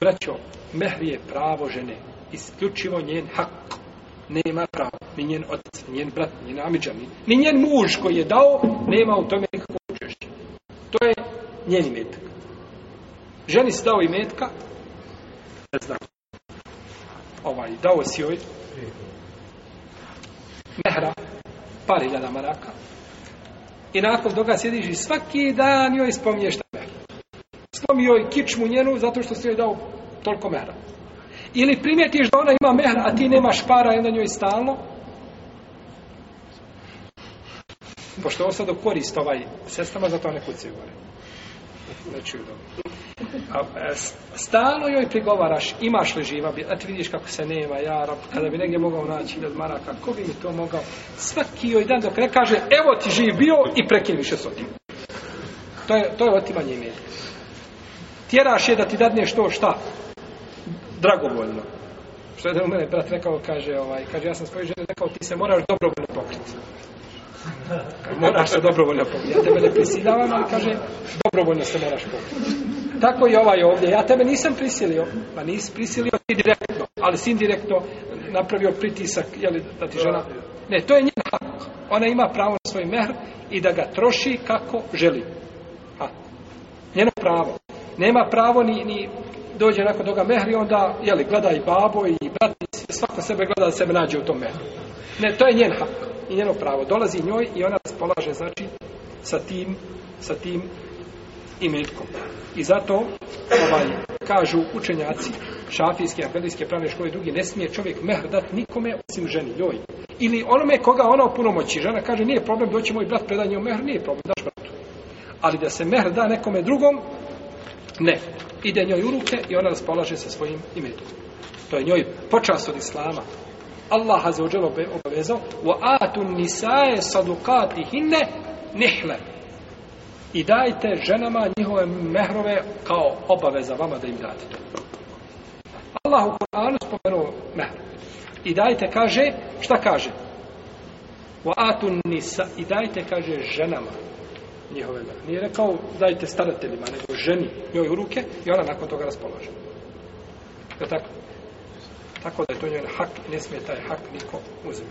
Braćo, mehr je pravo žene. Isključivo njen hak. Nema pravo. Ni njen otac, ni njen brat, ni njen amiđan, ni, ni njen muž koji je dao, nema u tome nikakvo učešće. To je njen imetak. Ženi si dao imetka, ne znam, ovaj, dao si joj mehra, par iljada maraka, i nakon toga sjediš i svaki dan joj spominješ ta slomio i kičmu njenu zato što si joj dao toliko mera. Ili primijetiš da ona ima mehra, a ti nemaš para i onda njoj stalno, pošto ovo sad korist ovaj sestrama, zato ne kucaju gore. Znači, Neću čuju dobro. A, e, stalno joj prigovaraš, imaš li živa, a ti vidiš kako se nema, ja, kada bi negdje mogao naći hiljad maraka, ko bi mi to mogao? Svaki joj dan dok ne kaže, evo ti živ bio i prekini više s otim. To je, to je otimanje imetka. Tjeraš je da ti dadne što, šta? Dragovoljno. Što je da u mene brat rekao, kaže, ovaj, kaže, ja sam svoj žene rekao, ti se moraš dobrovoljno pokriti. Moraš se dobrovoljno pokriti. Ja tebe ne prisiljavam, ali kaže, dobrovoljno se moraš pokriti. Tako i ovaj ovdje. Ja tebe nisam prisilio. Pa nisi prisilio ti direktno, ali si indirektno napravio pritisak, jeli, da ti žena... Ne, to je njen hak. Ona ima pravo na svoj mehr i da ga troši kako želi. Ha. Njeno pravo. Nema pravo ni, ni dođe nakon toga mehri, onda, jeli, gleda i babo i brat i svako sebe gleda da sebe nađe u tom mehru. Ne, to je njen hak i njeno pravo. Dolazi njoj i ona raspolaže, znači, sa tim, sa tim imetkom. I zato, ovaj, kažu učenjaci, šafijske, afedijske, pravne škole i drugi, ne smije čovjek mehr dati nikome osim ženi, njoj. Ili onome koga ona opunomoći. Žena kaže, nije problem, doći moj brat predanje u mehr, nije problem, daš bratu. Ali da se mehr da nekome drugom, ne. Ide njoj u ruke i ona raspolaže sa svojim imetom. To je njoj počast od islama. Allah ha zaođel obavezao wa النِّسَاءَ nisae نِحْلَ i dajte ženama njihove mehrove kao obaveza vama da im date to. Allah u Kur'anu spomenuo mehr. I dajte, kaže, šta kaže? Wa النِّسَاءَ i dajte, kaže, ženama njihove mele. Nije rekao dajte starateljima, nego ženi njoj u ruke i ona nakon toga raspolaže. Je tako? Tako da je to njen hak ne smije taj hak niko uzeti.